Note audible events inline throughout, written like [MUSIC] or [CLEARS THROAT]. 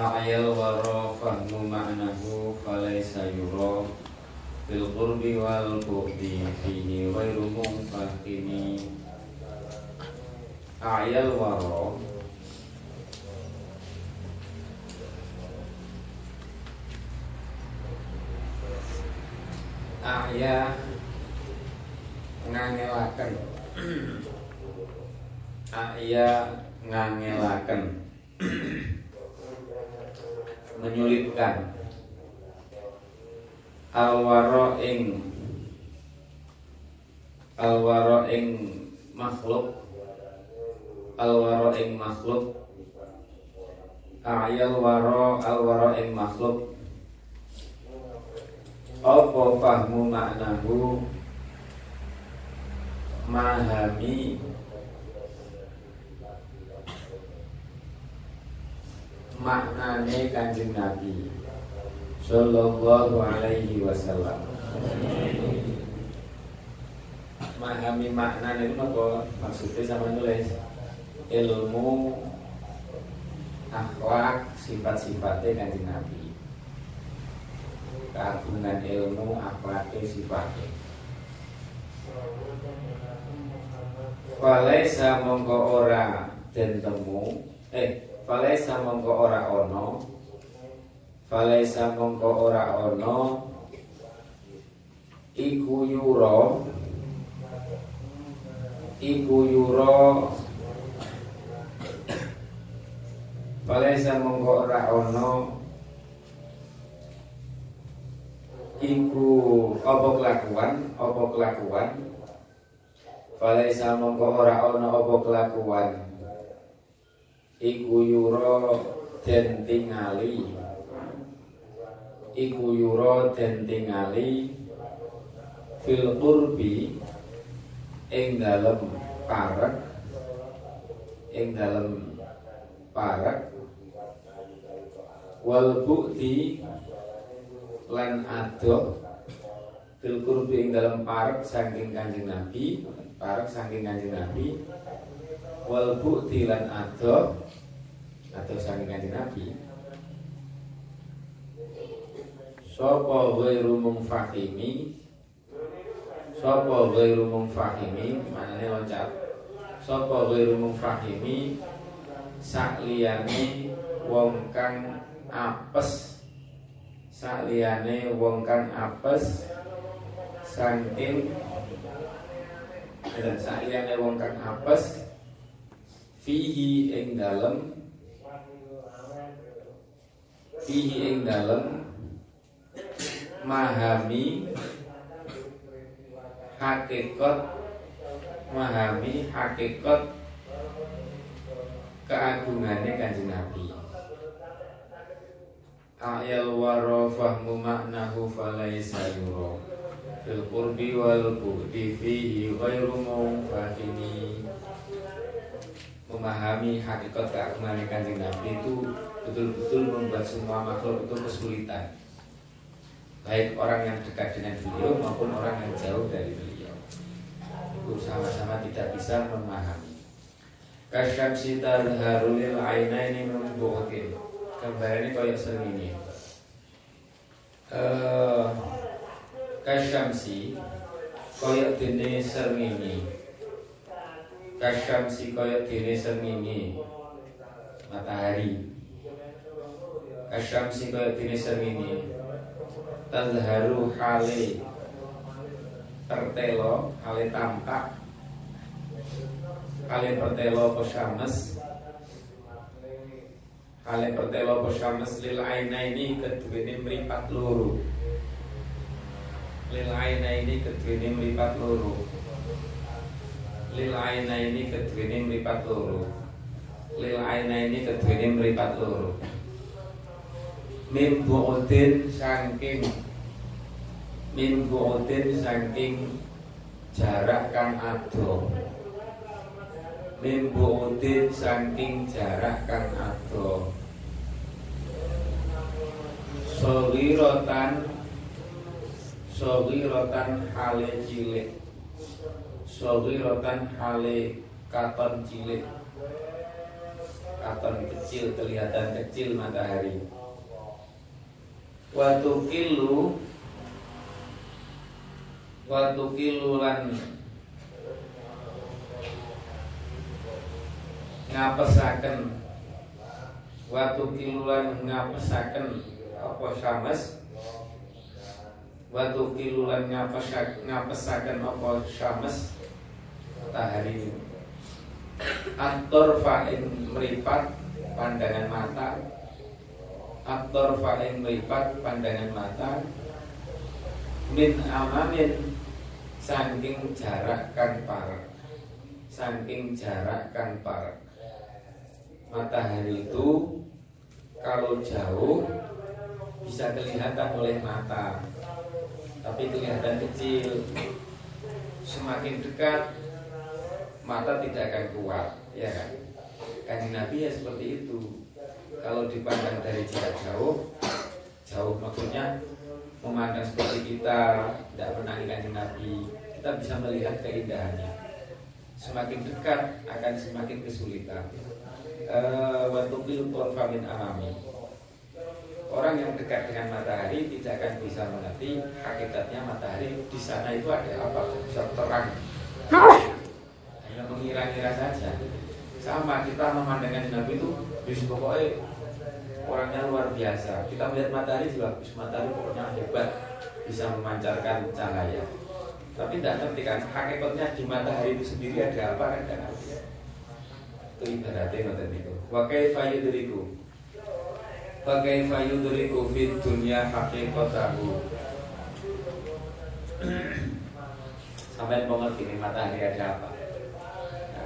A'yal wara fahmu ma'nahu falaysa yura Bil qurbi wal bu'di fihi ghairu munfahimi A'yal wara A'ya ngangelaken. [CLEARS THROAT] A'ya ngangelaken [CLEARS THROAT] menyulitkan alwaro ing alwaro ing makhluk alwaro ing makhluk ayal waro alwaro ing makhluk. Apa fahmu maknahu? Mahami maknane kanjeng Nabi Sallallahu alaihi wasallam. Memahami makna itu apa? Maksudnya sama nulis Ilmu Akhlak Sifat-sifatnya kanjeng Nabi. Keagungan ilmu Akhlaknya sifatnya. Falaisa mongko ora dan temu Eh Falaisa mongko ora ono. Falaisa mongko ora ono. Iku yuro Iku yuro Falaisa mongko ora ono. Iku apa kelakuan? Apa kelakuan? Falaisa mongko ora ono apa kelakuan Iku yuro den tingali. Iku yuro den tingali Fil qurbi Ing dalem parek Ing dalem parek. Wal bukti Lan adoh Fil qurbi ing dalem parek Saking kanjeng Nabi Parek saking kanjeng Nabi Wal bukti lan adoh atau saking kanjeng Nabi. Sopo ghairu mungfahimi Sopo ghairu mungfahimi Maknanya loncat. Sopo ghairu mungfahimi Sakliyane wong kang apes. Sakliyane wong kang apes. Saking Dan sakliyane wong kang apes Fihi ing dalem. Fihi ing dalem. Mahami. Hakikat. Mahami hakikat. Keagungannya kanjeng Nabi. Ayal waro fahmu maknahu falaysa yuro fil qurbi wal bu'di fihi ghairu mufahimi memahami hakikat keagungan kanjeng Nabi itu betul-betul membuat semua makhluk itu kesulitan. Baik orang yang dekat dengan beliau maupun orang yang jauh dari beliau. Itu sama-sama tidak bisa memahami. Kasyamsi tarharulil aina ini membuatin gambar ini kayak sering ini uh, kasyamsi kayak dene sering kasyamsi kayak dene sering matahari. Asyamsi kaya dini sermini Tadharu hale Tertelo Hale tampak. Hale pertelo posyames Hale pertelo posyames Lil aina ini kedua meripat luru Lil aina ini kedua meripat luru Lil aina ini kedua meripat luru Lil aina ini kedua meripat luru min bu'udin saking min bu'udin saking jarak kang ado. Min bu'udin saking jarak kang ado. Sogirotan Sogirotan hale cilik Sogirotan hale katon cilik. Katon kecil kelihatan kecil matahari. Waktu kilu Waktu kilu lan Ngapesaken. Waktu kilulan ngapesaken apa syams Watu kilulan ngapesak, ngapesaken apa syams Matahari. Aktor fa'in meripat pandangan mata. Aktor fa'in meripat pandangan mata. Min amamin Saking jarak kan parak Saking jarak kan parak Matahari itu Kalau jauh bisa kelihatan oleh mata tapi kelihatan kecil. Semakin dekat mata tidak akan kuat ya kan? Kan Nabi ya seperti itu. Kalau dipandang dari jarak jauh jauh maksudnya memandang seperti kita tidak pernah kanjeng Nabi kita bisa melihat keindahannya. Semakin dekat akan semakin kesulitan. Waktu itu min alami orang yang dekat dengan matahari tidak akan bisa mengerti hakikatnya matahari di sana itu ada apa bisa terang mengira-ngira saja. Sama kita memandangkan Nabi itu bis pokoknya orangnya luar biasa. Kita melihat matahari juga bis matahari pokoknya hebat bisa memancarkan cahaya. Tapi tidak ngerti kan hakikatnya di matahari itu sendiri ada apa kan? Tidak ngerti. Itu ibaratnya [CLEARS THROAT] ngerti itu wakai fayu diriku Fakaifa yudriku fid dunya haqiqatahu Sampai mengerti matahari ada apa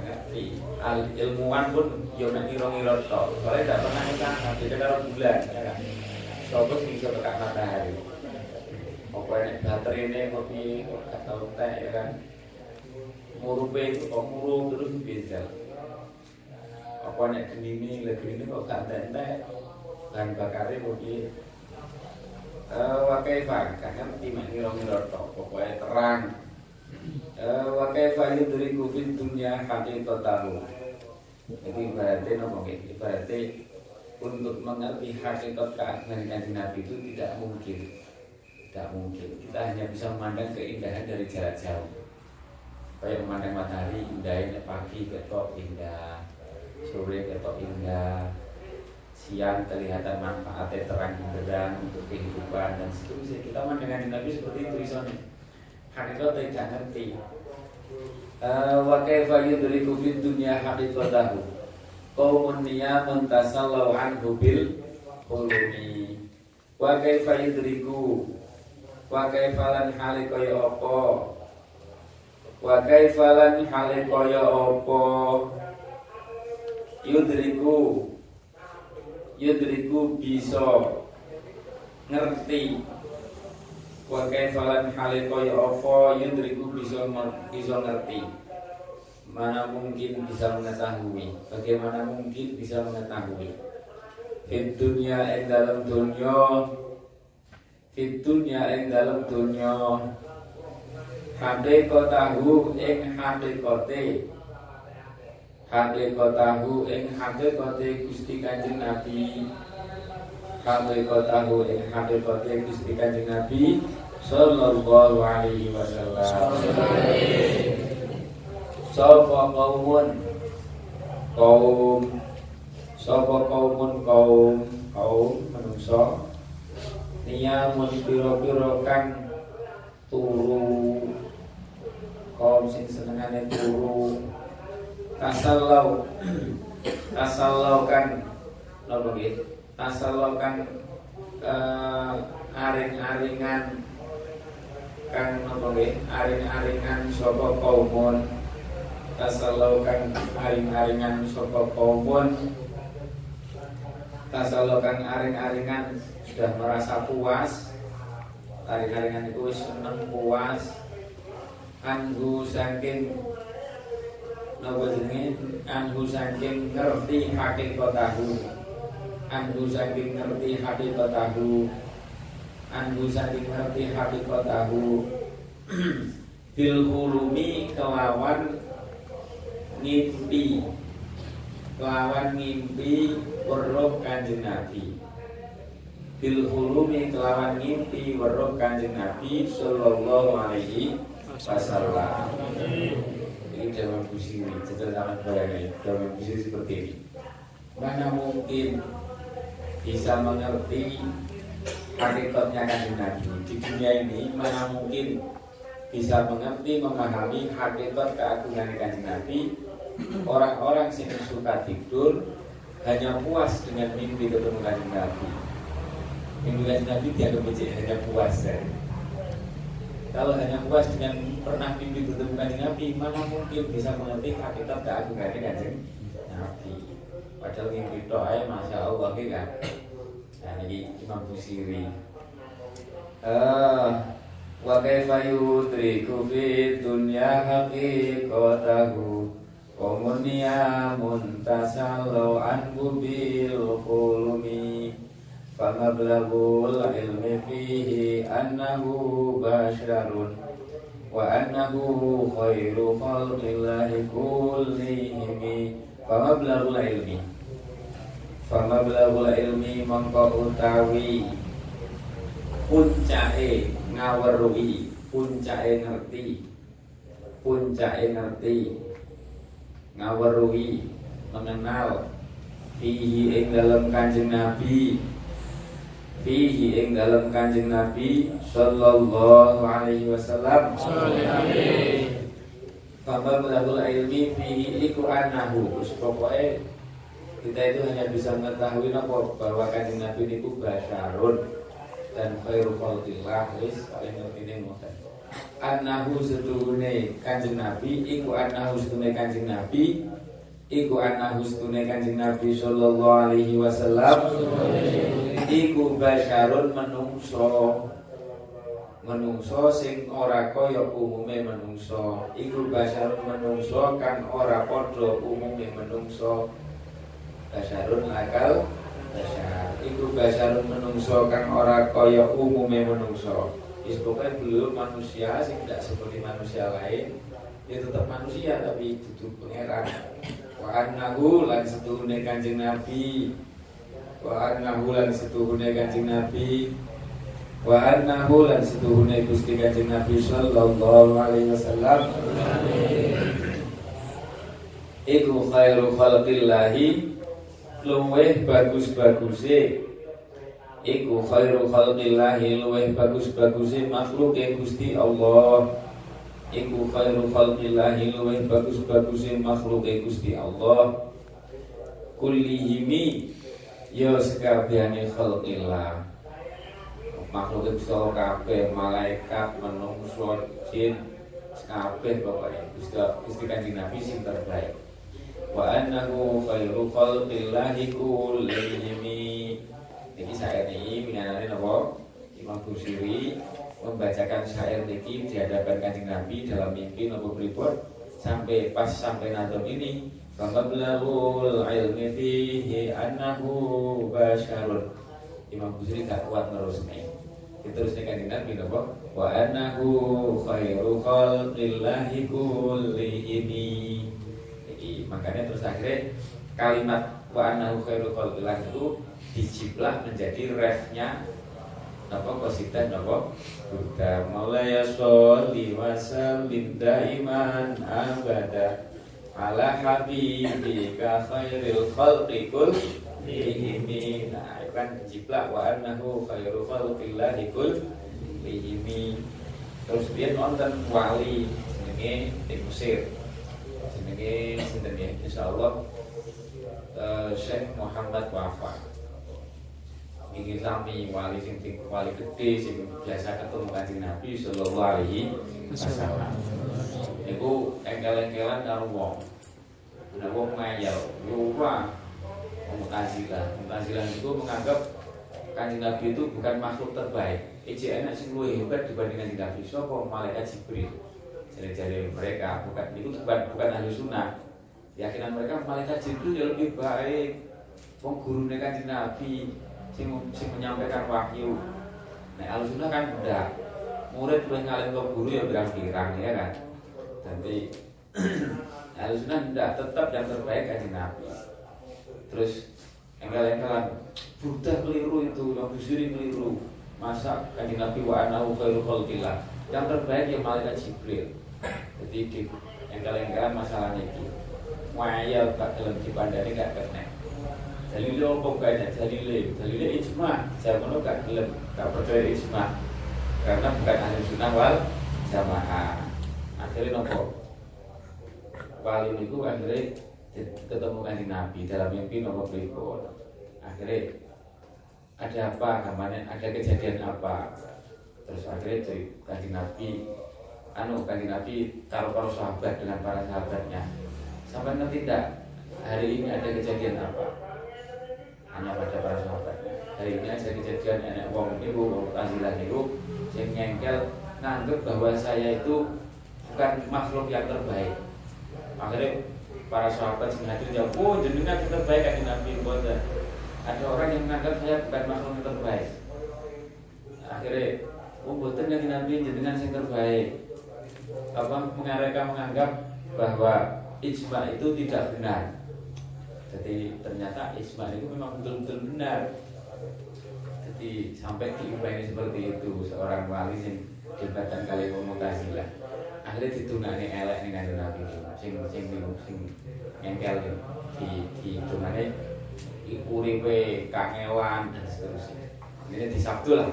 ngerti. Al ilmuwan pun Yo nak ngiro-ngiro tok Soalnya tidak pernah Tapi kita kalau bulan ya kan? Sobat bisa tekan matahari? Pokoknya baterai ini Kopi atau teh ya kan? Murupe itu kok murup terus bisa Pokoknya gini ini Lagi ini kok gak teh bahan bakarnya mungkin uh, wakai karena timak ngiro-ngiro tok pokoknya terang uh, wakai fahim dari kufin dunia tahu jadi berarti nopo berarti untuk mengerti hakikat keagungan Nabi itu tidak mungkin. Tidak mungkin. Kita hanya bisa memandang keindahan dari jarak jauh. Kayak memandang matahari indahnya pagi ketok indah. Sore ketok indah. Siang kelihatan manfaatnya terang benderang untuk kehidupan dan seterusnya. Kita mendengar Nabi seperti itu isone hakikat tidak ngerti eh, wa kaifa yudriku fid dunya haqiqatahu? Qaumun niyamun tasallau anhu bil qulumi. Wa kaifa yudriku? Wa kaifa lan hale kaya apa? Wa kaifa yudriku. Yudriku bisa ngerti wa kaifalan hale kaya apa yudriku bisa bisa ngerti. Mana mungkin bisa mengetahui? Bagaimana mungkin bisa mengetahui? Fit dunia ing dalam dunia fit dunia ing dalam dunia tahu ing kote hakikatahu ing hakikate Gusti Kanjeng Nabi hakikatahu ing hakikate Gusti Kanjeng Nabi sallallahu alaihi wasallam. Sapa kaumun? Kaum. Sapa kaumun? Kaum. Kaum manusa niyamun pira-pira kang turu. Kaum sing senengane turu. Tasallau tasallau kan napa nggih tasallau kan uh, aring-aringan kan napa nggih? Aring-aringan sapa kaumun. Tasallau kan aring-aringan sapa kaumun. Tasalokan aring-aringan sudah merasa puas. Aring-aringan itu seneng puas. Anhu saking Napa jenenge? Anhu saking ngerti hakikatahu Anhu saking ngerti hakikatahu Anhu saking ngerti hakikatahu Bil [CLEARS THROAT] kelawan ngimpi. Kelawan ngimpi weruh kanjeng Nabi. Kelawan ngimpi weruh kanjeng Nabi sallallahu alaihi wasallam. Ini dalam cerita sangat bayangin dalam busiri seperti ini. Mana mungkin bisa mengerti hakikatnya kanjeng Nabi di dunia ini mana mungkin bisa mengerti memahami hakikat keagungan kanjeng Nabi orang-orang yang suka tidur hanya puas dengan mimpi ketemu kanjeng Nabi. Mimpi kanjeng Nabi dianggap becek hanya puas ya. Kalau hanya puas dengan pernah mimpi ketemu kanjeng Nabi, mana mungkin bisa mengerti hakikat keagungan kanjeng Nabi. Padahal mimpi doa, masya Allah kan. Nah ini Imam Busiri. Uh, wa kaifa yudriku fi dunya haqiqatahu Komunia muntasallau anhu bil kulumi Famablagul ilmi fihi annahu basharun Wa annahu khairu khalqillahi kullihimi Famablagul ilmi. Famablagul ilmi mongko utawi Puncake ngawerui Puncake ngerti Puncake ngerti ngaweruhi mengenal fihi ing dalam kanjeng Nabi fihi ing dalam kanjeng Nabi sallallahu alaihi wasallam Bamba mulahul ilmi fihi iku anahu pokoknya kita itu hanya bisa mengetahui apa? Bahwa kanjeng Nabi itu basyarun dan khairu khalqillah wis paling ngerti ini Anahu setuhune kanjeng Nabi Iku anahu setuhune kanjeng Nabi Iku anahu setuhune kanjeng Nabi Sallallahu alaihi wasallam Iku basyarun menungso Menungso sing ora kaya umume menungso. Iku basyarun menungso kan ora podo umume menungso. Basyarun lakal Basyar Iku basyarun menungso kan ora kaya umume menungso. Pokoknya belum manusia sih tidak seperti manusia lain Dia tetap manusia tapi duduk pangeran. Wa annahu lan setuhune kanjeng Nabi. Wa annahu lan setuhune kanjeng Nabi Wa annahu lan setuhune Gusti kanjeng Nabi sallallahu alaihi wasallam. Iku khairu khalqillahi luweh bagus-bagusé Iku khairu khalqillahi luweh bagus-bagusé makhluk yang Gusti Allah. Iku khairu khalqillahi luweh bagus-bagusé makhluk yang Gusti Allah. Kullihimi Ya sekabehane khalqillah Makhluk Allah kabeh malaikat menungso jin kabeh pokoknya. Gusti Gusti Kanjeng Nabi sing terbaik. Wa annahu khairu khalqillahi kullihimi jadi syair ini mengenai apa? Imam Busiri membacakan syair ini di hadapan kancing Nabi dalam mimpi nopo pripun? Sampai pas sampai nadom ini Famablahul ilmi fihi annahu basyarun Imam Busiri tak kuat Terus nih kancing Nabi nopo Wa annahu khairu khalqillahi ini. Jadi makanya terus akhirnya kalimat wa annahu khairu khalqillahi itu dijiplak menjadi refnya apa kosidah apa Buddha. Maulaya sholli wa sallim daiman abada ala habibika khairil khalqi kullihimi nah itu kan jiplak wa annahu khairu khalqillahi kullihimi terus dia nonton wali jenenge di Mesir jenenge sinten ya insyaallah uh, Syekh Muhammad Wafat ingin sami wali sing wali gede sing biasa ketemu kanjeng Nabi sallallahu alaihi wasallam. Iku engkel-engkelan karo wong. Ana wong ngayal, ora. Mu'tazilah. Mu'tazilah itu menganggap kanjeng Nabi itu bukan makhluk terbaik. EJN sing luwih hebat dibanding kanjeng Nabi. Sapa malaikat Jibril. Jadi-jadi mereka bukan itu bukan bukan ahli sunnah. Keyakinan mereka malaikat Jibril yang lebih baik. Wong guru kanjeng Nabi sing, sing menyampaikan wahyu. Nah, ahli sunnah kan udah murid boleh ngalim ke guru ya pirang-pirang ya kan. Tapi [CLEARS THROAT] ahli sunnah tidak tetap yang terbaik kanjeng Nabi. Terus enggal-enggalan Buddha keliru itu, Imam Busiri keliru. Masa kanjeng Nabi wa anahu khairu khalqillah. Yang terbaik ya malaikat Jibril. Jadi di enggal-enggalan masalahnya itu. Waya gak dalam dipandani gak kena. Dalile gak ada dalile? Dalile ijma. Jamono gak gelem, gak percaya ijma. Karena bukan ahli sunnah wal jamaah. Akhirnya nopo? Wali itu akhirnya ketemu kanjeng Nabi dalam mimpi nomor berikut akhirnya ada apa namanya ada kejadian apa? Terus akhirnya cuy kanjeng Nabi anu kanjeng Nabi taruh para sahabat dengan para sahabatnya. Sampai nanti tidak hari ini ada kejadian apa? Hanya pada para sahabatnya. Hari ini ada kejadian anak wong ibu wong tazilah itu saya nyengkel nganggep bahwa saya itu bukan makhluk yang terbaik. Akhirnya para sahabat sing hadir jawab, oh jenengan yang terbaik kan Nabi Boda. Ada orang yang menganggap saya bukan makhluk yang terbaik. Akhirnya, oh boten yang Nabi jenengan yang terbaik. Apa mereka menganggap bahwa ijma itu tidak benar. Jadi ternyata ijma itu memang betul-betul benar. Jadi sampai diupaini seperti itu seorang wali yang jembatan kali lah akhirnya ditungani elek nih kanjeng Nabi. Sing sing sing ngengkel di di tungane uripe kangewan dan seterusnya. Ini di Sabtu lah.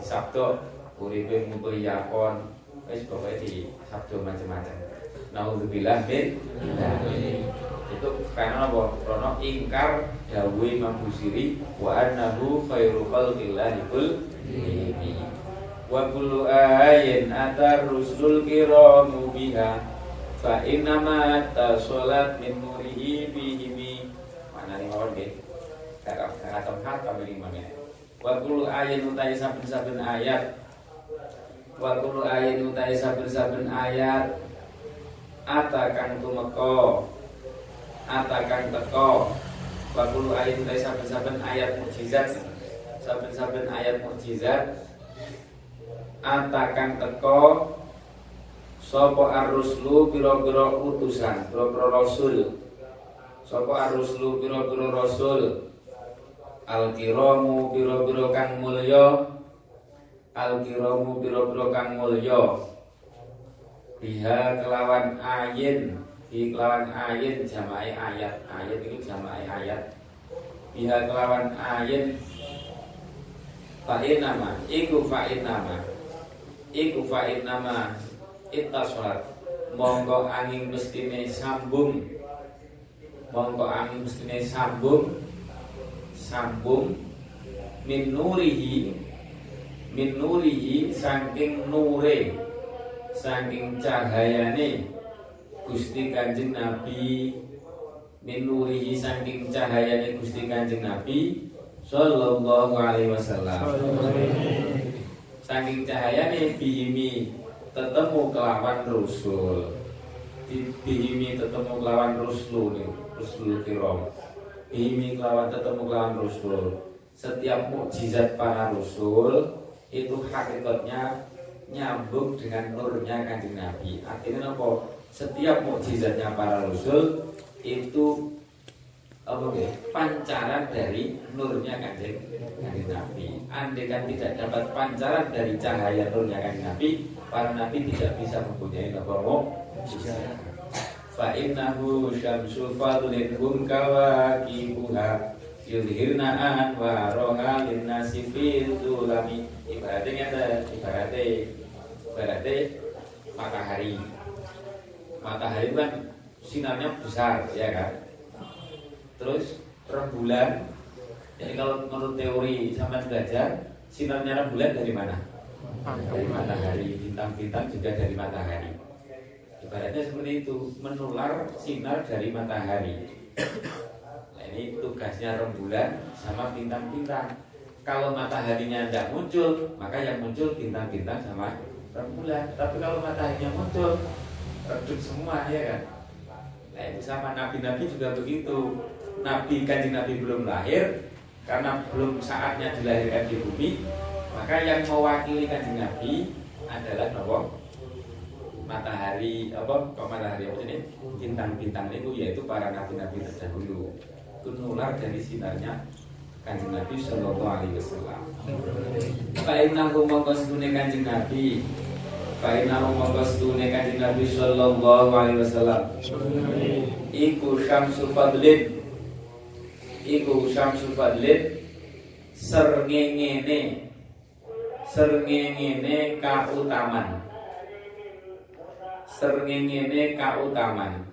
Di Sabtu uripe ngumpul yakon. Wis pokoknya di Sabtu macam-macam. Naudzubillah min itu karena apa? Karena ingkar dawuh Imam Busiri wa annahu khairu khalqillah ini wa kullu ayin atar rusul kiramu biha fa innama tasolat min nurihi bihimi. Mana nih mawon nggih kakak tempat kami lima menit wa kullu ayin utai saben-saben ayat. Wa kullu ayin utai saben-saben ayat. Atakan tumeko atakan teko wa kullu ayin utai saben-saben ayat mukjizat saben-saben ayat mukjizat atakan teko Sopo aruslu biro-biro utusan Biro-biro rasul. Sopo aruslu biro-biro rasul. Al-kiramu biro-biro kang mulya. Al-kiramu biro-biro kang mulya. Biha kelawan ayin Di kelawan ayin jamai ayat. Ayat itu jamai ayat. Biha kelawan ayin Fa'in nama Iku fa'in nama iku fa'in nama sholat monggo angin mestine sambung. Monggo angin mestine sambung. Sambung. Min nurihi. Min nurihi saking nure. Saking cahayane. Gusti Kanjeng Nabi. Min nurihi saking cahayane Gusti Kanjeng Nabi. Sallallahu alaihi wasallam saking nih bihimi tetemu kelawan rusul bihimi tetemu kelawan rusul rusul kirom bihimi kelawan tetemu kelawan rusul setiap mukjizat para rusul itu hakikatnya nyambung dengan nurnya kanjeng Nabi. Artinya apa? Setiap mukjizatnya para rasul itu apa ya, pancaran dari nurnya kanjeng kanjeng Nabi. Andai kan tidak dapat pancaran dari cahaya nurnya kanjeng Nabi, para nabi tidak bisa mempunyai apa Fa innahu syamsul fadlin hum kawakibuha yudhirna anwaroha linnasi fil tulami ibaratnya ada ibaratnya ibaratnya matahari. Matahari kan sinarnya besar ya kan terus rembulan jadi kalau menurut teori sama belajar sinarnya rembulan dari mana? Dari matahari. bintang-bintang juga dari matahari. Ibaratnya seperti itu menular sinar dari matahari. Nah, ini tugasnya rembulan sama bintang-bintang. Kalau mataharinya tidak muncul maka yang muncul bintang-bintang sama rembulan tapi kalau mataharinya muncul redup semua ya kan? Nah itu sama. Nabi-nabi juga begitu nabi kanjeng nabi belum lahir karena belum saatnya dilahirkan di bumi maka yang mewakili kanjeng nabi adalah nopo matahari apa kok matahari apa ini bintang-bintang itu yaitu para nabi-nabi terdahulu itu nular dari sinarnya kanjeng Nabi Shallallahu Alaihi Wasallam. Fa'inna mongko sedune kanjeng Nabi. Fa'inna mongko sedune kanjeng Nabi Shallallahu Alaihi Wasallam. Iku syamsul fadlin. Iku syamsul fadlin. Serngengene. Serngengene kautaman serngengene kautaman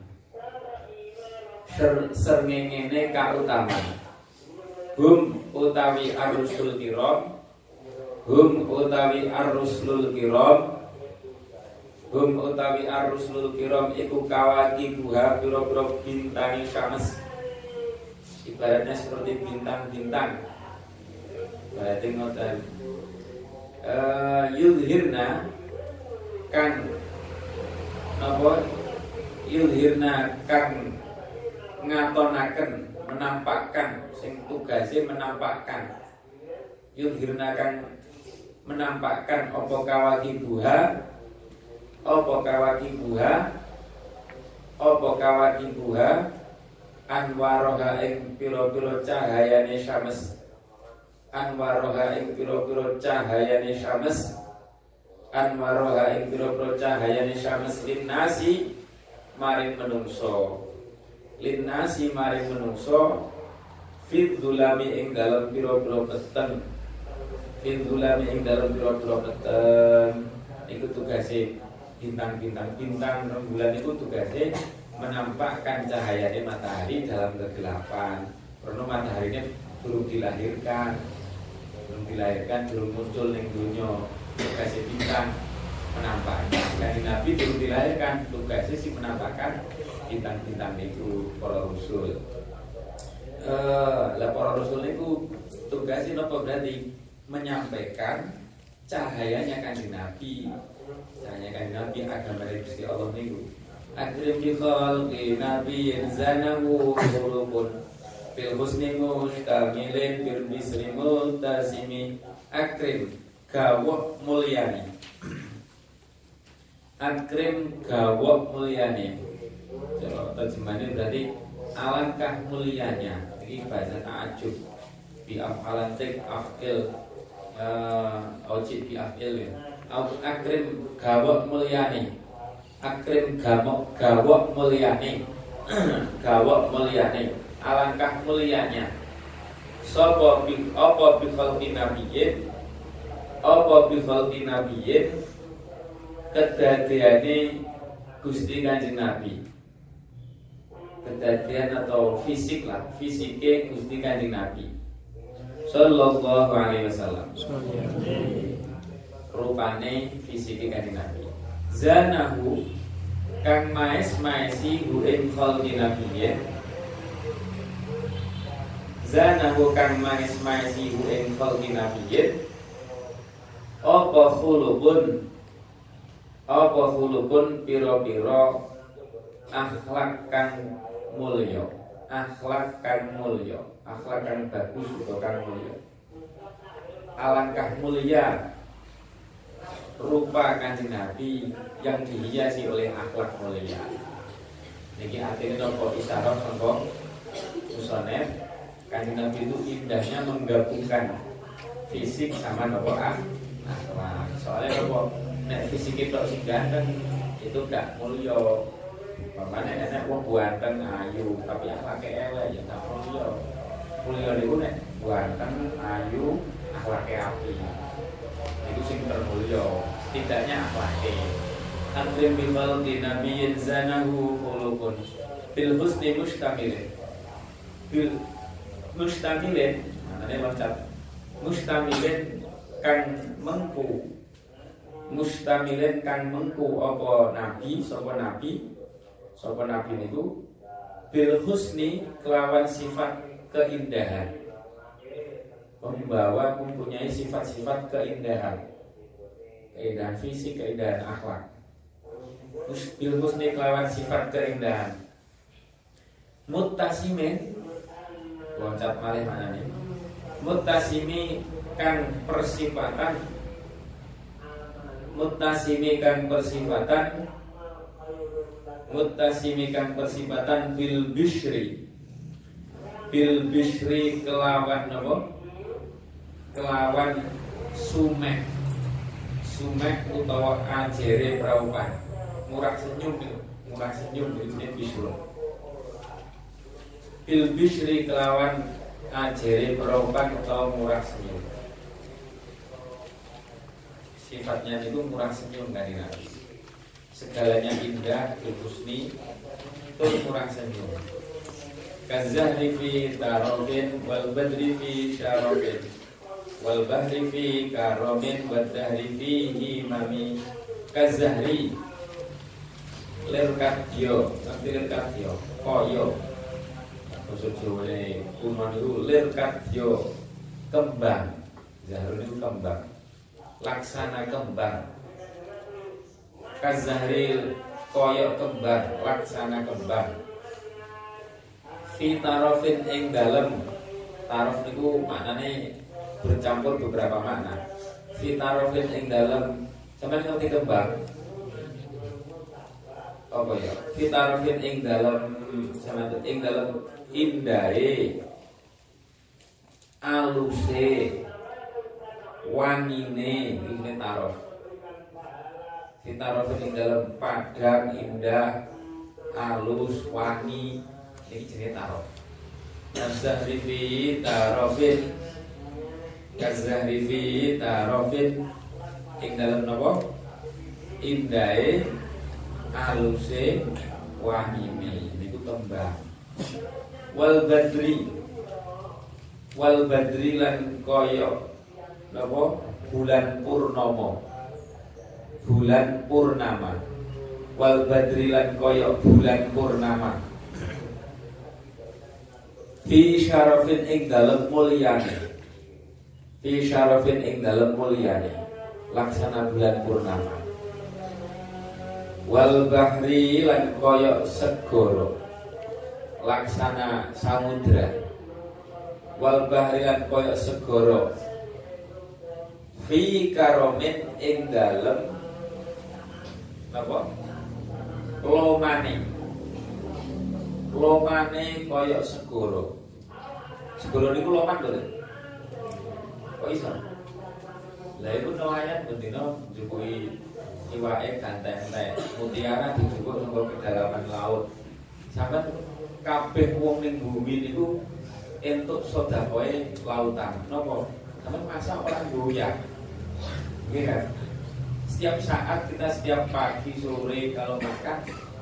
Ser, serngengene kautaman hum utawi arusul kiram hum utawi arusul kiram hum utawi arusul kiram iku kawaki buha biro-biro bintangi syams ibaratnya seperti bintang-bintang. Berarti ngoten. Uh, kan apa? Yulhirna kang ngatonaken menampakkan sing tugasnya menampakkan. Yulhirna kang menampakkan opo kawaki buha opo kawaki buha opo kawaki buha anwaroha ing piro-piro cahayane syams anwaroha ing piro-piro cahayane syams anwaroha ing pira-pira cahayane syams linnasi maring menungso. Linnasi maring menungso. Fit dulami ing dalam pira-pira peten fit dulami ing dalam pira-pira peten iku tugase bintang-bintang bintang rembulan itu tugasnya menampakkan cahayanya matahari dalam kegelapan. Karena mataharinya belum dilahirkan. Belum dilahirkan belum muncul ning dunia tugasnya bintang menampakkan dari Nabi belum dilahirkan tugasnya sih menampakkan bintang-bintang itu para rasul. Eh para rasul itu tugasnya apa berarti menyampaikan cahayanya kan Nabi. Cahayanya kan Nabi agama dari Gusti Allah niku akrim bi khalqi nabi zanahu qulubun fil husni mustamilin bil bisri multasimi. Akrim gawok mulyani. Akrim gawok mulyani. Kalau terjemahannya berarti alangkah mulianya ini bahasa ta'ajub. Bi afalan tek afil. Uh, ojib bi afil ya. Akrim gawok mulyani akrim gawok gawok mulyani. [CLEARS THROAT] Gawok mulyani. Alangkah mulianya Sopo bi apa bi khalqi nabiyyin? Apa bi khalqi nabiyyin? Kedadiane Gusti Kanjeng Nabi. Kedadian atau fisik lah fisiknya Gusti Kanjeng Nabi. Sallallahu alaihi wasallam. Rupane fisiknya Kanjeng Nabi zanahu kang maes maesi hu ing khalqi nabiyyin zanahu kang maes maesi hu ing khalqi nabiyyin apa khulukun? Apa khulukun? Piro-piro akhlak kang mulya. Akhlak kang mulya. Akhlak kang bagus atau kang mulya. Alangkah mulia rupa kanjeng Nabi yang dihiasi oleh akhlak mulia. Niki artinya nopo isyarat nopo musonef. Kanjeng Nabi itu indahnya menggabungkan fisik sama nopo akhlak akhlak. Soalnya apa nek fisik itu sing ganteng itu gak mulio Pemane enek wong ganteng ayu tapi akhlake elek ya gak mulio mulio niku nek ganteng ayu akhlake api itu sing termulio tidaknya akhlake Akrim bifal di nabiyin zanahu khulukun Bil husni mustamilin Bil mustamilin Maknanya loncat. Mustamilin kang mengku. Mustamilin kang mengku apa nabi? Sapa nabi? Sapa nabi niku? Bil husni kelawan sifat keindahan membawa mempunyai sifat-sifat keindahan. Keindahan fisik keindahan akhlak. Bil husni kelawan sifat keindahan. Mutasime loncat malih mana nih mutasimi kan persifatan mutasimi kan persifatan mutasimi kan persifatan bil bishri bil bishri kelawan apa kelawan sumek. Sumek utawa ajere praupan murah senyum murah senyum itu bishri bil bishri kelawan ajere peropan atau murah senyum. Sifatnya itu murah senyum dari Nabi segalanya indah husni itu murah senyum. Kazahri fi tarobin wal badri fi syarobin wal bahri fi karomin wal dahri fi himami kazahri lirkat yo nanti lirkat yo koyo Basa Jawane kuno niku lir kadya kembang. Zahrun itu kembang. Laksana kembang. Kazahril koyok kembang, laksana kembang. Fi tarofin ing dalem tarof niku maknane bercampur beberapa makna. Fi tarofin ing dalem sampeyan ngerti kembang? Apa ya? Fi tarofin ing dalem sampeyan ing dalem indahe. Aluse. Wangine. Ini tarof. Si tarof ini dalam padang indah alus wangi. Ini jenis tarof. Kazahri fi tarofin Kazahri fi tarofin Ing dalam nopo Indahe Aluse Wahimi Ini ku tembang. Wal badri. Wal badri lan koyo napa? Bulan purnomo bulan purnama. Wal badri lan koyo bulan purnama. Fi syarafin ing dalem mulyane fi syarafin ing dalem mulyane laksana bulan purnama. Wal bahri lan koyo segoro laksana samudra. Wal bahrilan koyo segoro fi karomin ing dalem napa? Lomane lomane koyo segoro segoro niku loman lho kok iso lah iku nelayan bendino njupui iwake ganteng-entek mutiara dijupuk saka kedalaman laut sampai kabeh wong ning bumi niku entuk sedakoe lautan. Napa? Sampe masa orang goyah. Nggih kan? Setiap saat kita setiap pagi sore kalau makan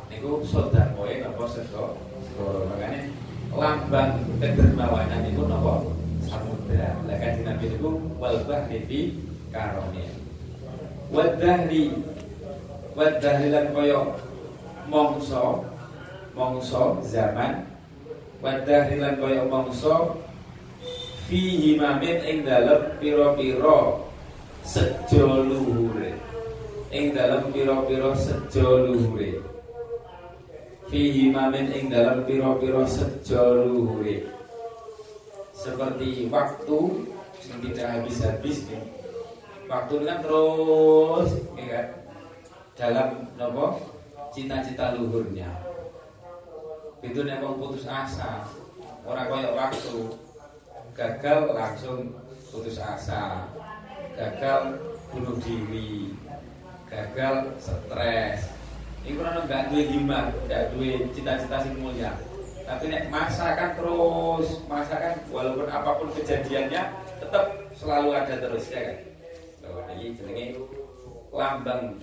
niku sedakoe napa sego segoro. Makanya lambang kedermawanan itu napa? Samudra. Lah kan Nabi niku wal bahri fi karone. Wadahri Wadahri lan koyo mongso mongso zaman wadahrilan kaya mongso fihi mamin ing dalem pira-pira sejo luhure ing dalem pira-pira sejo luhure fihi mamin ing dalem pira-pira sejo luhure seperti waktu yang tidak habis-habis nih waktu kan terus ya kan? Dalam nopo cita-cita luhurnya. Itu mau putus asa orang kaya waktu. Gagal langsung putus asa. Gagal bunuh diri. Gagal stres. Ini kurang nggak duit himah nggak duit cita-cita sing mulia tapi nek masa kan terus masa kan walaupun apa pun kejadiannya tetap selalu ada terus ya kan bahwa ini jenenge lambang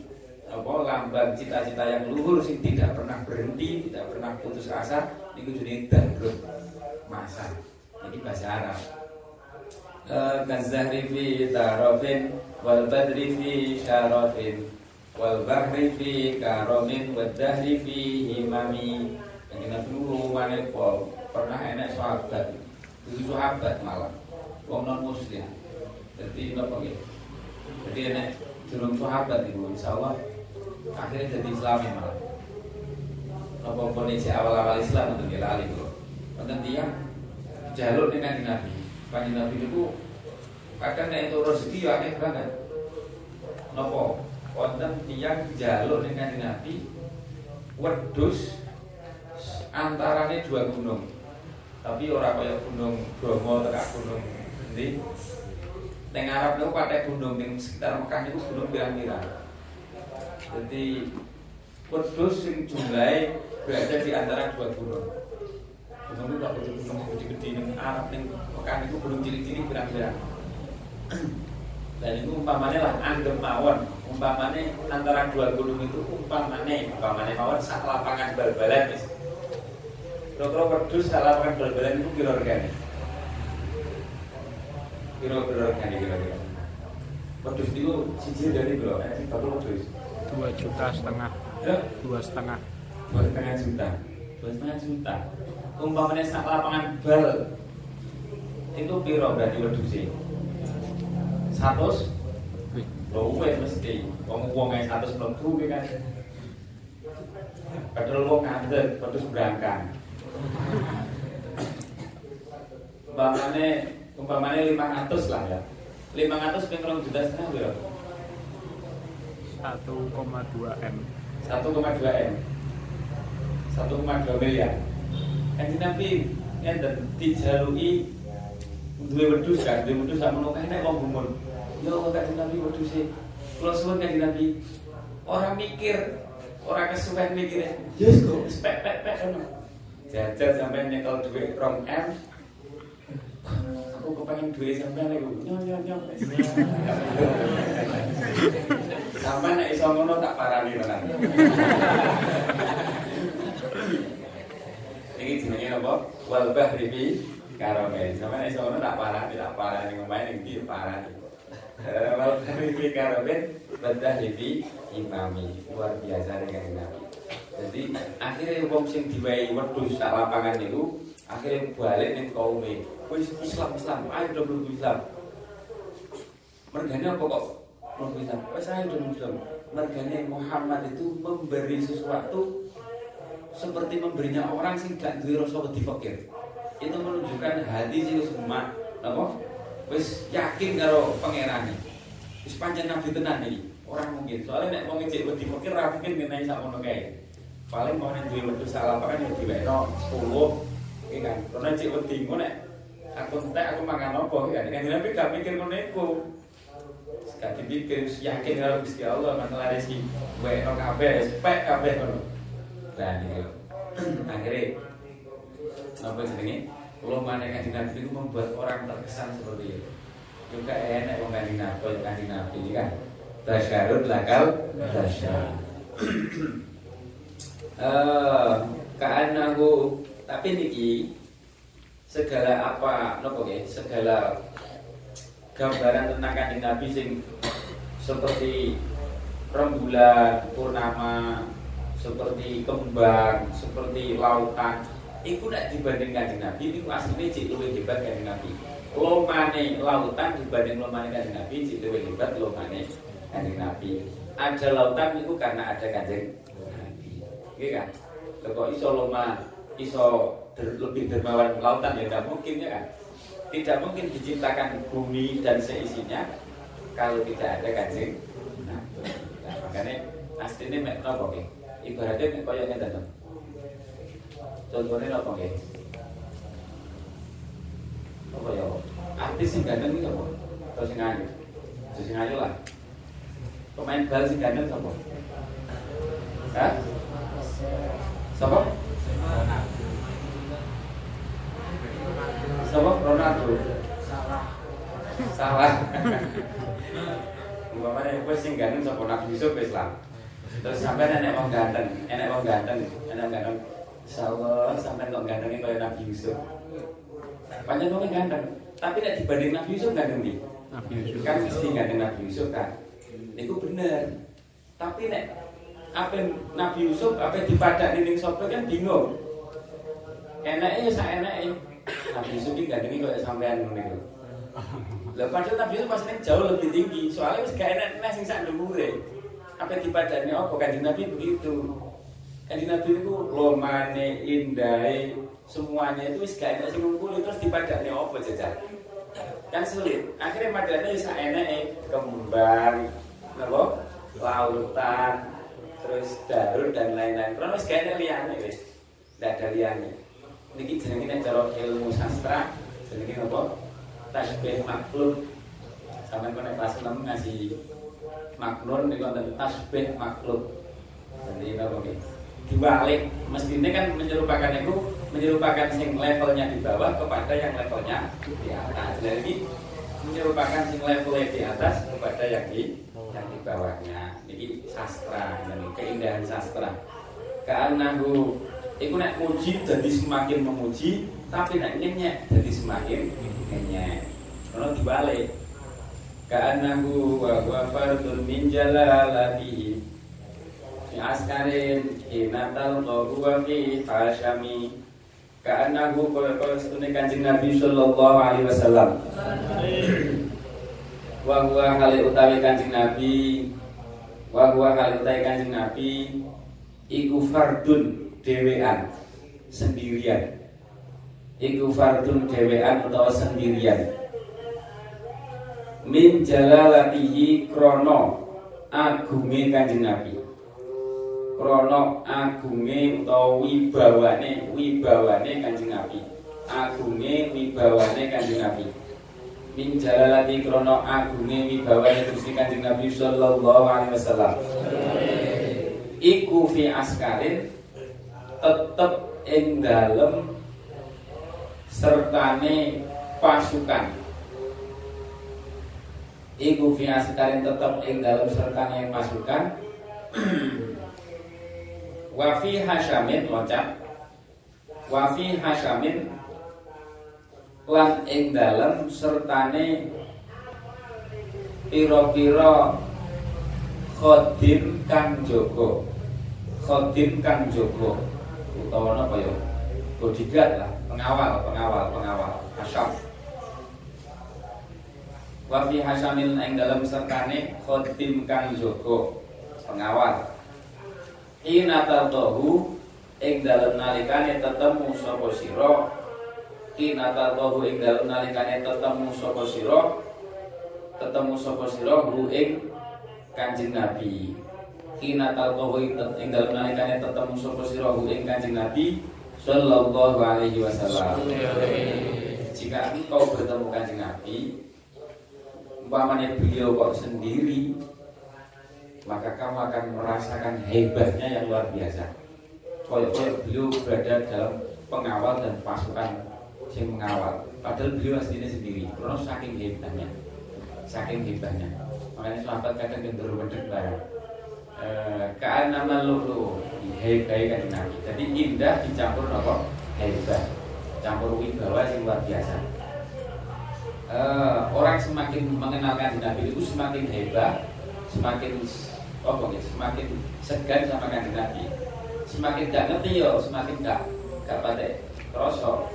apa lambang cita-cita yang luhur sing tidak pernah berhenti, tidak pernah putus asa niku jenenge darut masa. Ini bahasa Arab. Kazahri fi tarafin wal badri fi syarafin wal bahri fi karomin wal dahri fi himami. Kita dulu terangnya Paul pernah enak sahabat itu sahabat malah wong non muslim jadi apa gitu jadi enak durung sahabat itu insya Allah akhirnya jadi Islam malah apa pun awal-awal Islam untuk kita itu Wonten tiang jalur dengan Nabi. Kanjeng Nabi itu kadang nek itu rezeki ya aneh banget. Napa? Wonten tiang jalur dengan Nabi wedus antarane dua gunung. Tapi orang kaya gunung Bromo atau gunung endi. Ning Arab niku pakai gunung ning sekitar Mekah niku gunung pirang-pirang. Jadi wedus sing jumlahe berada di antara dua gunung. Gunung itu tak gunung gede-gede ning Arab ning Mekah itu gunung cilik-cilik pirang-pirang. Dan itu umpamanya lah anggap mawon Umpamanya antara dua gunung itu umpamanya Umpamanya mawon sak lapangan bal-balan mis. Kira-kira wedus sak lapangan bal-balan itu kira regane Kira-kira regane kira-kira Wedus itu siji dari berapa? Eh, berapa wedus? Dua juta setengah. Ya, Dua setengah. Dua setengah juta. Dua setengah juta. Umpamanya sak lapangan bal itu piro berarti wedhuse 100 Wih, luwe mesti. Wong wong ae 100 mlebu kan. Padahal wong ngandet wedhus berangkang umpamane umpamane 500 lah ya 500 ping rong juta setengah piro 1,2 M 1,2 M 1,2 miliar Kanjeng Nabi enten dijaluki duwe wedhus kan, duwe wedhus sak menawa nek wong gumun. Ya Kanjeng Nabi wedhuse. Kula suwun Kanjeng Nabi ora mikir, ora kesuwen mikir. Yes kok pek pek pek ngono. Jajal sampai nyekel duit rom M. Aku kepengen duit sampai nek nyong nyong nyong. Sampai nek iso ngono tak parani tenan. Iki jenenge apa? Wal bahri bi karomel. Sampeyan iso ngono tak parani, tak parani ngomong ning ndi parani. Eh, Wal bahri bi karomel badah bi imami. Luar biasa dengan Nabi. Jadi akhirnya wong sing diwai wedhus sak lapangan niku akhirnya balik ning kaume. Wis Islam Islam, ayo do mlebu Islam. Mergane apa kok mlebu Islam? Wis ayo do mlebu Islam. Mergane Muhammad itu memberi sesuatu seperti memberinya orang sing gak duwe rasa wedi fakir. Itu menunjukkan hati sing wis emak, napa? Wis yakin karo pangerane. Wis pancen nabi tenan iki. Orang mungkin. Soalnya nek wong cek wedi fakir ra mungkin ngenai sak ngono kae. Paling mau duwe wedhus salah pakan ya diwekno 10. Iki kan. Karena cek wedi ngono nek aku entek aku apa iki kan. Kan nabi gak mikir ngono iku. Gak dipikir yakin karo Gusti Allah masalah rezeki. Wekno kabeh, spek kabeh ngono. Nah, ini [CLEARS THROAT] akhirnya apa jenenge? Kalau mana kanjeng Nabi itu membuat orang terkesan seperti itu. Juga enak wong kanjeng Nabi, kanjeng Nabi kan. Tasyarud lakal tasyarud. [CLEARS THROAT] Eh, kaanahu tapi niki segala apa nopo nggih, segala gambaran tentang kanjeng Nabi sing seperti rembulan, purnama, seperti kembang, seperti lautan. Iku nak dibanding kanjeng Nabi, itu aslinya cik luwih hebat kanjeng Nabi. Lomane lautan dibanding lomane kanjeng Nabi, cik luwih hebat lomane kanjeng Nabi. Ada lautan itu karena ada kanjeng Iya kan? Kok iso loma, iso der- lebih dermawan lautan ya tidak mungkin ya kan? Tidak mungkin diciptakan bumi dan seisinya kalau tidak ada kanjeng Nabi. Nah, makanya aslinya mek nopo nggih? Ibaratnya mek koyo ngeten to. Contohnya apa nggih? Apa ya? Artis sing ganteng iki apa? Atau sing ayu? Sing ayu lah. Pemain bal sing ganteng sapa? Hah? Sapa? Sapa? Ronaldo. Salah. Umpamanya wis sing ganteng sapa Nabi Yusuf wis lah. Terus sampai nenek wong ganteng, nenek wong ganteng, nenek ganteng. Insyaallah sampai kok gantengnya kayak Nabi Yusuf. Panjang wong ganteng, tapi nek dibanding Nabi Yusuf ganteng. Nabi Yusuf Kan mesti ganteng Nabi Yusuf kan. Itu bener. Tapi nek apa Nabi Yusuf apa dipadak ning sapa kan bingung. enaknya ya sak enaknya Nabi Yusuf ini gak dengi kayak sampean iku Lah padahal Nabi Yusuf pasti jauh lebih tinggi. Soalnya wis gak enak enak sing sak dhuwure. Apa dipadani apa? Kanjeng Nabi begitu. Kanjeng Nabi itu lomane indahe semuanya itu wis gak enak sing ngumpul terus dipadani apa jajal? Kan sulit. Akhirnya madani bisa enak kembang apa? Lautan terus darul dan lain-lain. Gak enak liane wis. Ndak ada liane niki jenenge cara ilmu sastra jenenge apa? Tasbih maklum. Sampai konek kelas 6 ngasih maknun niku wonten tasbih maklum. Jadi apa nggih? Dibalik mestinya kan menyerupakan itu menyerupakan sing levelnya di bawah kepada yang levelnya di atas. Jadi menyerupakan sing levelnya di atas kepada yang di yang di bawahnya ini sastra ini keindahan sastra. Karena Iku nek muji jadi semakin memuji, tapi nek nyenyek jadi semakin nyenyek. Kalau dibalik, Ka'annahu wa huwa fardun min jalalatihi. Fi askarin Ina talqahu wa fi hashami Ka'annahu Kala setune kanjeng Nabi Sallallahu alaihi wasallam. Wa huwa hali utawi kanjeng Nabi Wa huwa hali utawi kanjeng Nabi Iku fardun dewean Sendirian. Iku fardun dewean utawa sendirian. Min jalalatihi krono agunge kanjeng Nabi. Krono agunge utawa wibawane wibawane kanjeng Nabi. Agunge wibawane kanjeng Nabi min jalalati krono agunge wibawane Gusti kanjeng Nabi sallallahu alaihi wasallam. Iku fi askarin tetep ing dalem sertane pasukan. Iku fi asikarin tetap ing dalam sertane pasukan. [CLEARS THROAT] Wafi hasyamin loncat. Wafi hasyamin Lan ing dalam sertane Piro-piro Khodim kang jogo Khodim kang jogo Utawa apa ya? Bodyguard lah Pengawal, pengawal, pengawal. Hasyam. Wa fi hasamil ing dalam sertane khotim kang jogo pengawal. Ina tardahu ing dalam nalikane tetemu sapa sira ina tardahu ing dalam nalikane tetemu sapa sira? Tetemu sapa sira? Hu ing kanjeng nabi. Ina tardahu ing dalam nalikane tetemu sapa sira? Hu ing kanjeng nabi sallallahu alaihi wasallam. Jika engkau bertemu kanjeng nabi umpamanya beliau kok sendiri maka kamu akan merasakan hebatnya yang luar biasa. Kalau beliau berada dalam pengawal dan pasukan yang mengawal. Padahal beliau aslinya sendiri. Karena saking hebatnya. Saking hebatnya. Makanya sahabat kadang gendero wedek barang Kaan nama lulu hebat kan nabi. Jadi indah dicampur apa? Hebat. Campur wibawa yang luar biasa. Uh, orang semakin mengenalkan Nabi itu semakin hebat, semakin apa oh, semakin segan sama kanjeng Nabi. Semakin gak ngerti yo, semakin gak gak pada kroso.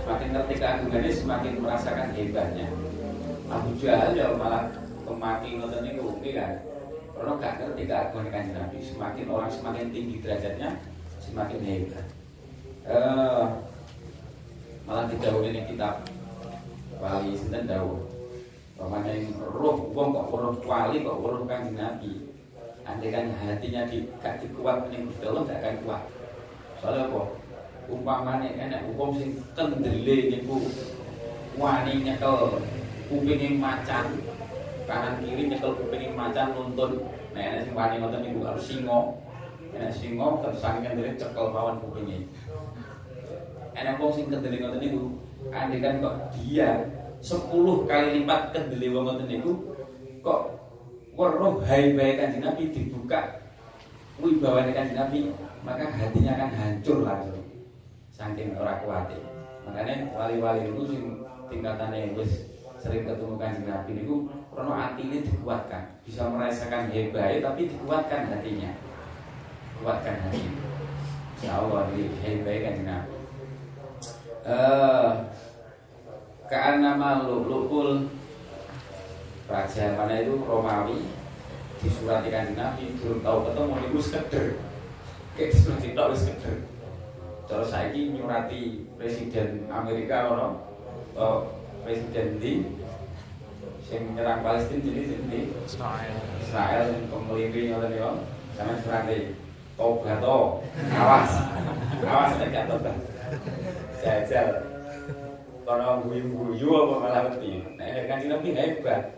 Semakin ngerti keagungannya, semakin merasakan hebatnya. Abu Jahal ya malah pemaki ngoten niku kan. Karena gak ngerti keagungan kanjeng Nabi. Semakin orang semakin tinggi derajatnya, semakin hebat. Uh, malah tidak ini kitab wali sinten dawuh Pamane roh wong kok roh wali kok roh kanjeng Nabi. Andai kan hatinya di gak dikuat ning Gusti Allah gak akan kuat. Soalnya apa? Umpamane enak wong sing kendele niku wani nyekel kupinge macan kanan kiri nyekel kupinge macan nuntun. Nah enak sing wani ngoten niku harus singo enak singo terus saking kendele cekel mawon kupinge. Enak wong sing kendele ngoten niku andai kan kok dia 10 kali lipat kendeli wong ngoten niku kok weruh hai-hai kanjeng Nabi dibuka wibawane kanjeng Nabi maka hatinya akan hancur langsung saking ora kuat makanya wali-wali itu sing tingkatannya wis sering ketemu kanjeng Nabi niku krono ini dikuatkan. Bisa merasakan hebat tapi dikuatkan hatinya. Kuatkan hati Insya Allah di hebat kanjeng Nabi. Eh Kaan nama Lu'lu'ul Raja mana itu Romawi Di surat ikan Nabi Belum tahu ketemu itu sekedar Kayak di surat itu sekedar Terus saya nyurati Presiden Amerika ono Atau Presiden di Yang menyerang Palestina jadi di Israel. Israel yang pemelindung ngoten niku sampean surate tobat to. Awas. Awas nek gak tobat. Jajal. Kono guyu-guyu apa malah mati. Nek kanjeng Nabi hebat.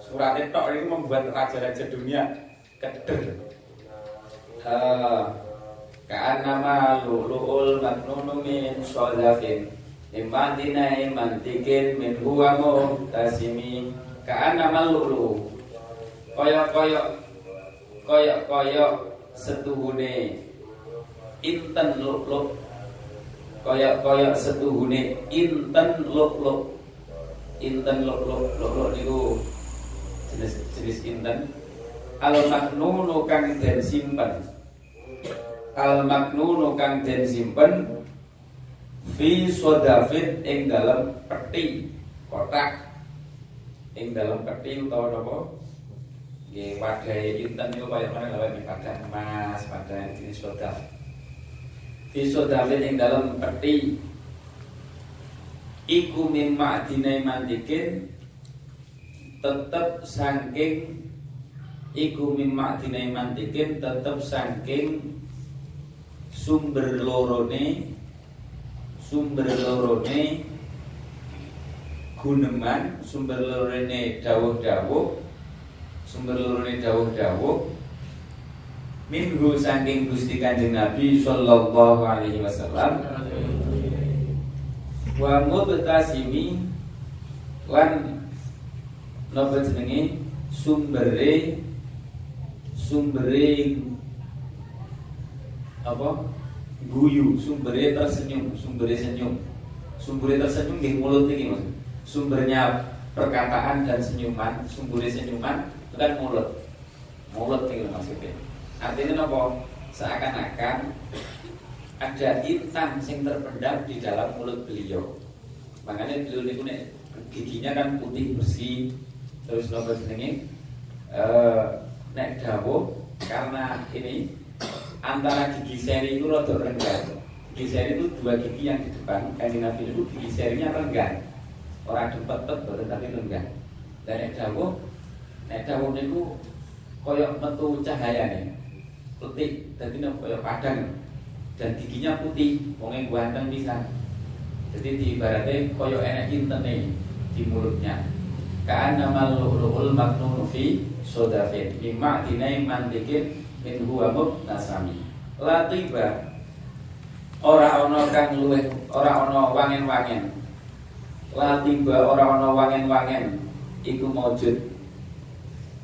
Surat ini membuat raja-raja dunia keder. Eh Kaan nama lu'lu'ul maknunu min sholafin Iman dinai mantikin min huwa tasimi Kaan nama lu'lu' koyok-koyok koyok-koyok setuhune. Inten luk-luk koyok-koyok setuhune. Inten luk-luk inten luk-luk luk-luk niku jenis jenis inten. Al maknunu kang den simpen al maknunu kang den simpen fi sodafit ing dalam peti kotak. Ing dalam peti utawa napa? Nggih, wadai inten niku kaya mana lawat di pada emas, pada jenis sodaf. Fi sodafin ing dalam peti. Iku mimma dinai mandikin tetep saking iku mimma dinai mandikin tetep saking sumber lorone sumber lorone guneman sumber lorone dawuh-dawuh sumber lorone dawuh-dawuh. Minhu saking Gusti Kanjeng Nabi sallallahu alaihi wasallam wa mubtasimi lan napa jenenge? Sumbere sumbere apa? Guyu sumbere tersenyum sumbere senyum. Sumbere tersenyum di mulut ini mas. Sumbernya perkataan dan senyuman sumbere senyuman kan mulut. Mulut itu maksudnya artinya apa? Seakan-akan ada intan yang terpendam di dalam mulut beliau. Makanya beliau itu giginya kan putih bersih terus nopo jenenge? Eh nek dawuh karena ini antara gigi seri itu rada renggan gigi seri itu dua gigi yang di depan. Nabi itu gigi serinya renggan orang dempet tapi renggan dan nek dawuh nek dawuh niku koyok metu cahayane. Putih dadi nek koyok padang. Dan giginya putih wong ganteng bisa jadi diibaratnya koyok enak intene di mulutnya. Kaan nama lu'lu'ul maknun fi sodafin. Mimma dinai mandikin min huwa nasami Latiba Ora ono kang luweh Ora ono wangen-wangen. Latiba ora ono wangen-wangen. Iku maujud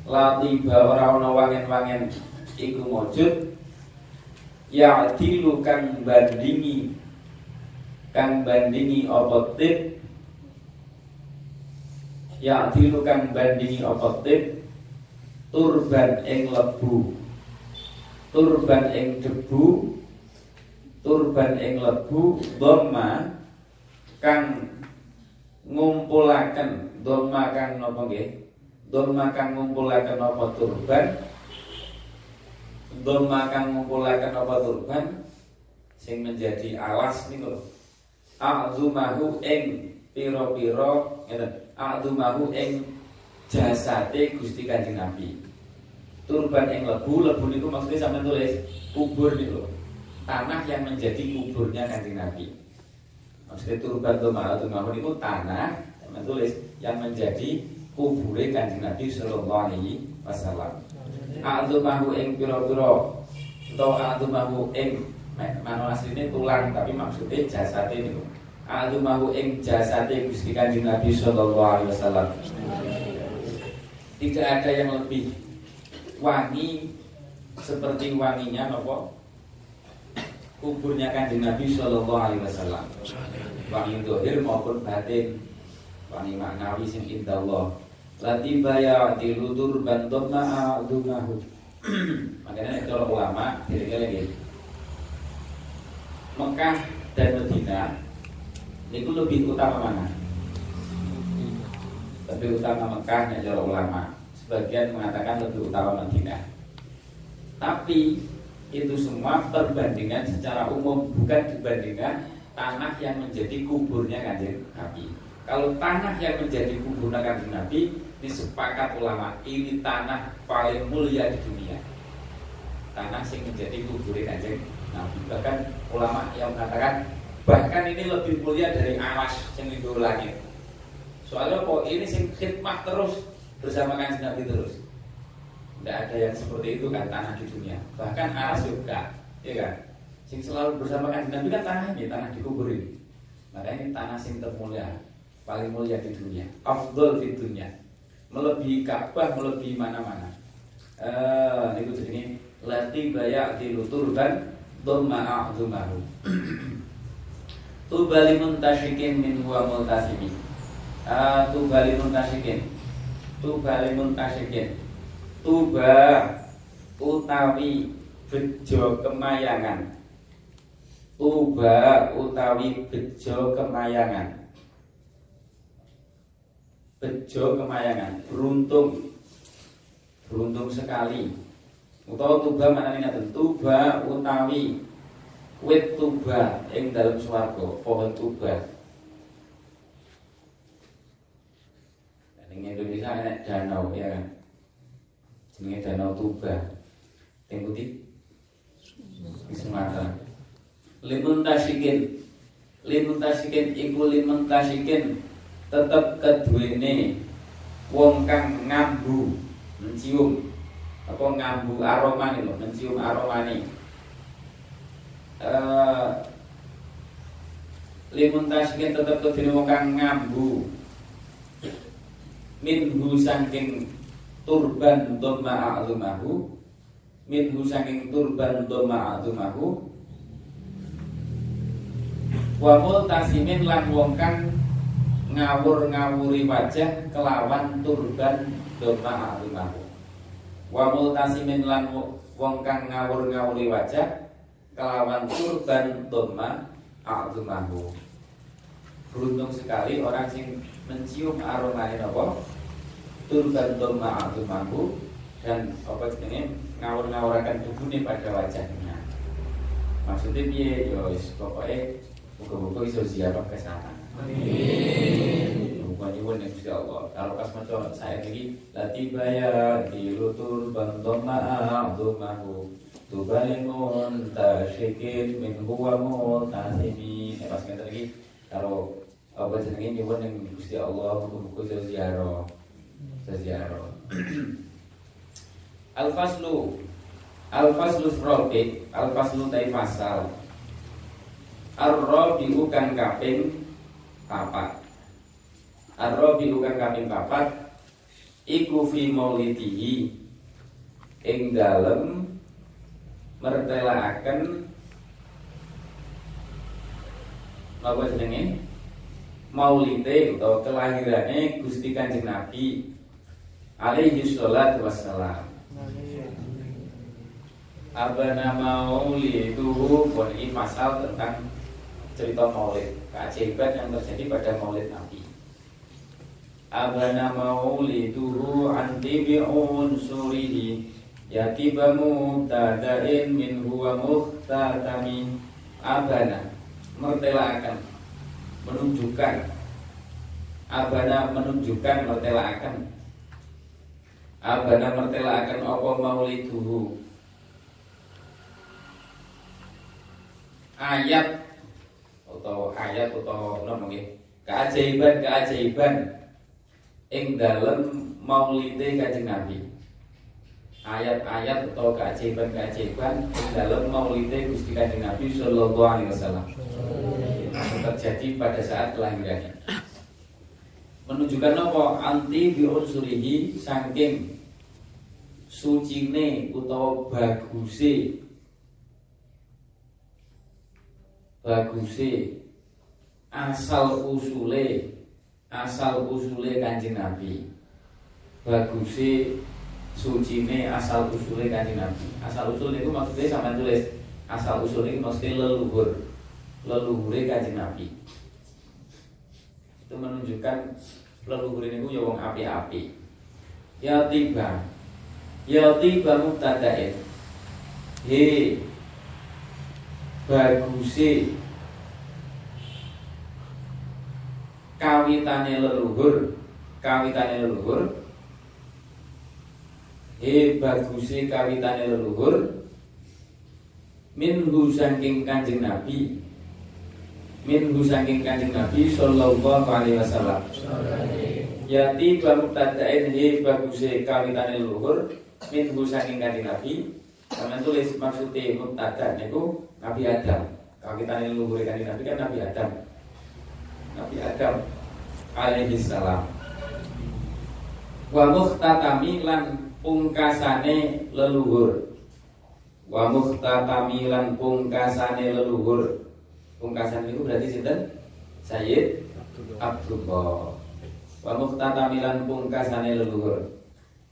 Latiba ora ono wangen-wangen. Iku maujud Ya dilu kang bandingi. Kang bandingi apa tip Ya dilu kang bandingi apa tip Turban ing lebu Turban ing debu Turban ing lebu Dhamma Kang ngumpulaken Dhamma kang napa nggih? Dhamma kang ngumpulaken apa turban? Dhamma kang ngumpulaken apa turban? Sing menjadi alas niku A'zumahu ing piro-piro ngeten A'zumahu ing jasate Gusti Kanjeng Nabi. Turban ing lebu, lebu niku maksudnya sampean tulis kubur niku. Tanah yang menjadi kuburnya Kanjeng Nabi. Maksudnya turban A'zumahu niku tanah sampean tulis yang menjadi kubure Kanjeng Nabi sallallahu alaihi wasallam. A'zumahu ing piro-piro utawa a'zumahu ing Mano aslinya tulang tapi maksudnya jasate niku. Alumahu ing jasate Gusti Kanjeng Nabi sallallahu alaihi wasallam. Tidak ada yang lebih wangi seperti wanginya nopo kuburnya Kanjeng Nabi sallallahu alaihi wasallam. Wangi dohir maupun batin, wangi maknawi sing indah Allah. Latiba ya dilutur bantum ma'adumahu. [CLEARS THROAT] Makanya kalau ulama kira-kira gitu Mekah dan Medina Itu lebih utama mana? Lebih utama Mekah ya ulama. Sebagian mengatakan lebih utama Madinah. Tapi itu semua perbandingan secara umum bukan dibandingkan tanah yang menjadi kuburnya kanjeng Nabi. Kalau tanah yang menjadi kuburnya kanjeng Nabi disepakat ulama ini tanah paling mulia di dunia. Tanah yang menjadi kuburnya kanjeng Nabi. Bahkan ulama yang mengatakan bahkan ini lebih mulia dari awas yang di langit. Soalnya kok ini sing khidmat terus bersama kanjeng Nabi terus. Tidak ada yang seperti itu kan tanah di dunia. Bahkan aras juga, ya kan? Sing selalu bersama kanjeng Nabi kan tanah ini, tanah dikubur ini. Makanya tanah sing termulia, paling mulia di dunia. Afdol di dunia. Melebihi Ka'bah, melebihi mana-mana. Eh, ini jadi lati bayak di luturban dhamma a'zumahu. [CLEARS THROAT] Tubali muntasyikin min huwa multasimi. Uh, tubali muntasyikin. Tubali muntasyikin. Tuba utawi bejo kemayangan. Tuba utawi bejo kemayangan. Bejo kemayangan, beruntung. Beruntung sekali. Utawa tuba mana ini Tuba utawi wit tuba ing dalam swarga, pohon tuba. Indonesia ada danau ya kan. Jenenge danau Tuba. Teng di Sumatera. Limun tasikin. Limun tasikin iku limun tasikin tetep keduwene wong kang ngambu mencium apa ngambu aroma nih loh mencium aroma nih uh, limun tasikin tetep keduwene wong kang ngambu minhu saking turban dhamma a'zumahu minhu saking turban dhamma a'zumahu wa multasimin lan wong kang ngawur-ngawuri wajah kelawan turban dhamma a'zumahu wa multasimin lan wong kang ngawur-ngawuri wajah kelawan turban dhamma a'zumahu beruntung sekali orang sing mencium aroma ini apa? Turban doma mampu dan apa ini ngawur-ngawurakan tubuhnya pada wajahnya. Maksudnya dia yo pokoknya buka-buka iso ziarah ke sana. Bukan nyuwun yang Gusti Allah. Kalau pas maca saya lagi latibaya di lutur bantoma abdumahu tubalimun tasyikin min huwa mutasimi eh, pas ngeten lagi kalau apa jenenge? Nyuwun yang Gusti Allah buku-buku ziarah. Seziarah [CLEARS THROAT] Al-faslu. Al-faslu rabi. Al-faslu tai fasal. Ar-rabi kang kaping papat. Ar-rabi kang kaping papat. Iku fi maulidihi Ing dalem Mertelaaken Apa jenenge Maulide atau kelahirannya Gusti Kanjeng Nabi alaihi salatu wassalam. Abana mauli itu ini pasal tentang cerita maulid keajaiban yang terjadi pada maulid Nabi. Abana mauli itu anti bi'un surihi Yatibamu tadain min huwa muhtatami Abana mertelakan menunjukkan Abana menunjukkan mertelakan. Abana mertela akan apa mauliduhu? Ayat Atau ayat atau apa Keajaiban keajaiban Ing dalam maulide kajing Nabi. Ayat-ayat atau keajaiban-keajaiban Ing dalam maulide Gusti kajing Nabi Sallallahu alaihi wasallam Terjadi pada saat kelahirannya. Menunjukkan apa? Anti biunsurihi saking sucine utawa baguse. Baguse. Asal usule. Asal usule kanjeng Nabi. Baguse sucine asal usule kanjeng Nabi. Asal usul itu maksudnya sama tulis asal usul itu maksudnya leluhur leluhure kanjeng Nabi. Itu menunjukkan leluhur ini ya wong api-api. Ya tiba. Ya tiba mubtadain. He. Bagusi kawitane leluhur. Kawitane leluhur. He bagusi kawitane leluhur. Minhu saking kanjeng nabi minhu saking kanjeng nabi sallallahu alaihi wasallam Yati bamu tadain he baguse kawitane leluhur minhu saking kanjeng nabi Sama tulis maksudnya mubtada niku Nabi Adam. Kawitane leluhur kanjeng nabi kan Nabi Adam. Nabi Adam alaihi salam. Wa mukhtatami lan pungkasane leluhur. Wa mukhtatami lan pungkasane leluhur. Pungkasan itu berarti sinten? Sayyid Abdullah. Wa mukhtatami lan pungkasane leluhur.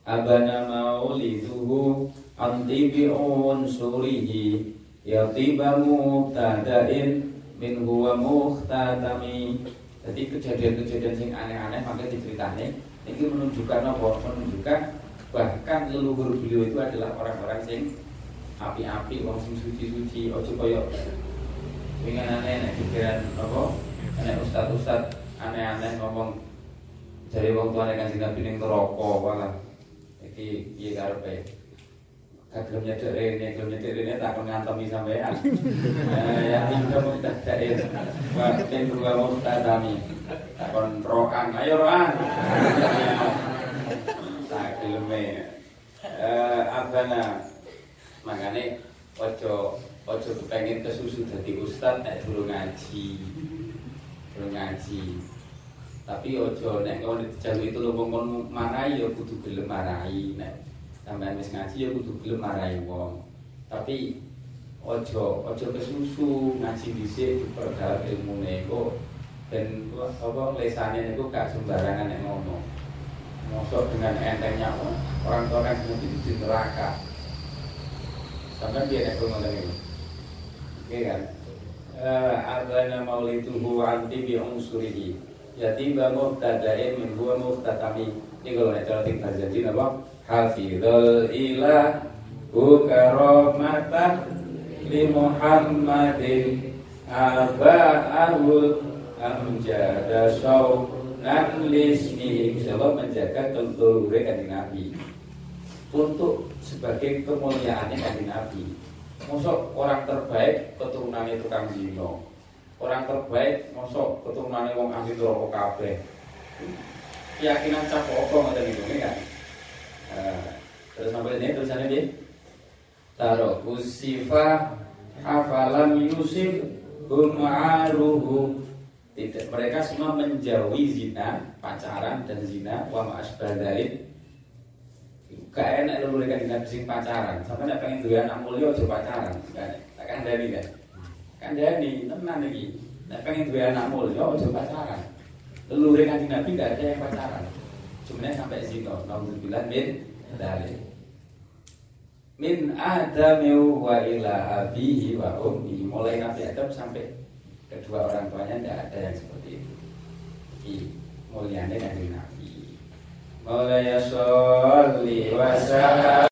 Abana mauliduhu antibi unsurihi yatiba mubtadain min huwa mukhtatami jadi kejadian-kejadian yang aneh-aneh maka diceritane ini menunjukkan apa? Menunjukkan bahkan leluhur beliau itu adalah orang-orang yang api-api, wong sing suci-suci, ojo koyo wingan aneh nek pikiran apa? Nek ustad-ustad aneh-aneh ngomong dari wong tuane kan Nabi ning neraka malah iki piye karepe? Kagem nyedek rene, kagem nyedek rene tak kon ngantemi sampean. [LAUGHS] Eh ya tinggal mutadain. Wa tin dua mutadami. Tak kon rokan, ayo rokan. Tak geleme. Eh abana makane ojo ojo kepengen kesusu dadi ustad nek durung ngaji. Durung ngaji. Tapi ojo nek kowe dijaluki itu wong kon marahi ya kudu gelem marahi nek sampean wis ngaji ya kudu gelem marahi wong. Tapi ojo ojo kesusu ngaji dhisik diperdalam ilmune kok ben apa lesane niku gak sembarangan nek ngomong. Mosok dengan entengnya orang tua kan di, di neraka. Sampai dia nek ngomong ini. Oke kan? Eh adana maulituhu anti bi unsurihi. Jadi bangun tadain min muhtatami. Ini kalau nek cara tinggal janji napa? Hafizul ilah karamatan li Muhammadin aba'ahul amjada saunan lismi insyaallah menjaga keluarga kanjeng Nabi untuk sebagai kemuliaannya kanjeng Nabi Mosok orang terbaik keturunannya tukang zino Orang terbaik mosok keturunannya wong ahli neraka kabeh. Keyakinan cap apa ngoten niku kan Nah, terus sampai ini tulisannya dia Taruh usifa hafalam yusif Huma'aruhu Tidak, mereka semua menjauhi zina Pacaran dan zina Wa ma'asbadarin Gak enak lu mereka dengan sing pacaran. Sampai nak pengen dua anak mulia aja pacaran Kan kandani kan Kandani, tenan lagi Nak pengen dua anak mulia aja pacaran. Leluhur kanjeng Nabi gak ada yang pacaran. Cuman sampai zina Alhamdulillah min dari Min Adami wa ila abihi wa ummi. Mulai Nabi Adam sampai kedua orang tuanya tidak ada yang seperti itu. I, Mulianya kanjeng Nabi Mulai ya sholli wa